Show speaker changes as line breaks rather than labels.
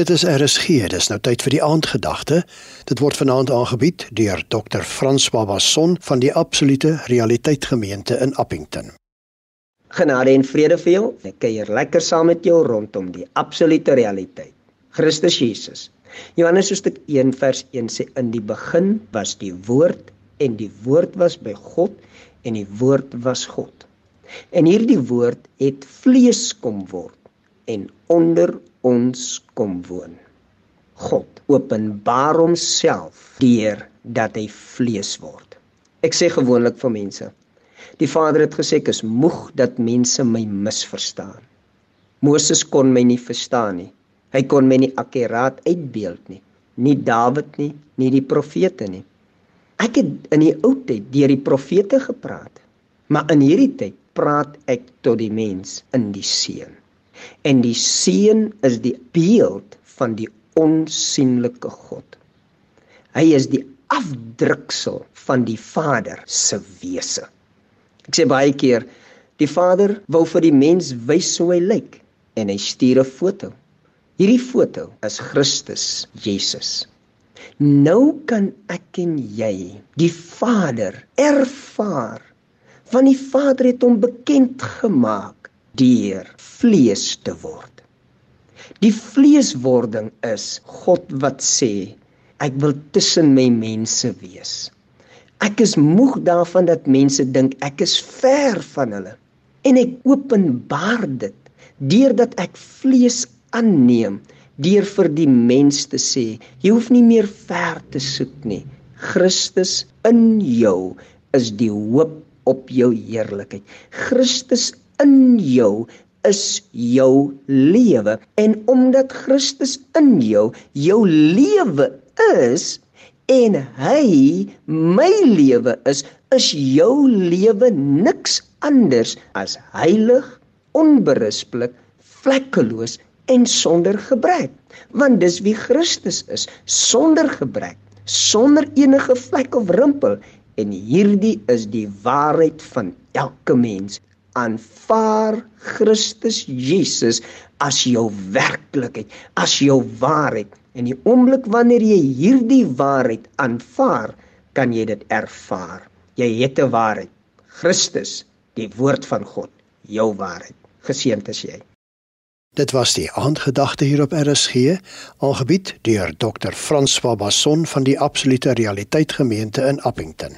Dit is RSG, dis nou tyd vir die aandgedagte. Dit word vanaand aangebied deur Dr. Frans Babasson van die Absolute Realiteit Gemeente in Appington.
Genade en vrede vir jou. Ek kuier lekker saam met jou rondom die absolute realiteit. Christus Jesus. Johannes hoofstuk 1 vers 1 sê in die begin was die woord en die woord was by God en die woord was God. En hierdie woord het vlees kom word en onder ons kom woon. God openbaar homself deur dat hy vlees word. Ek sê gewoonlik vir mense. Die Vader het gesê ek is moeg dat mense my misverstaan. Moses kon my nie verstaan nie. Hy kon my nie akkuraat uitbeeld nie. Nie Dawid nie, nie die profete nie. Ek het in die ou tyd deur die profete gepraat, maar in hierdie tyd praat ek tot die mens in die seun. En die seun is die beeld van die onsigbare God. Hy is die afdruksel van die Vader se wese. Ek sê baie keer, die Vader wou vir die mens wys hoe hy lyk en hy stuur 'n foto. Hierdie foto is Christus Jesus. Nou kan ek en jy die Vader ervaar want die Vader het hom bekend gemaak deur vlees te word. Die vleeswording is God wat sê ek wil tussen my mense wees. Ek is moeg daarvan dat mense dink ek is ver van hulle en ek openbaar dit deurdat ek vlees aanneem deur vir die mens te sê jy hoef nie meer ver te soek nie. Christus in jou is die hoop op jou heerlikheid. Christus in jou is jou lewe. En omdat Christus in jou jou lewe is en hy my lewe is is jou lewe niks anders as heilig onberispelik vlekkeloos en sonder gebrek. Want dis wie Christus is sonder gebrek sonder enige vlek of rimpel. En hierdie is die waarheid van elke mens aanvaar Christus Jesus as jou werklikheid, as jou waarheid. En die oomblik wanneer jy hierdie waarheid aanvaar, kan jy dit ervaar. Jy het 'n waarheid. Christus, die woord van God, jou waarheid. Geseënd is jy.
Dit was die aandgedagte hier op RSG, aangebied deur Dr. François Basson van die Absolute Realiteit Gemeente in Appington.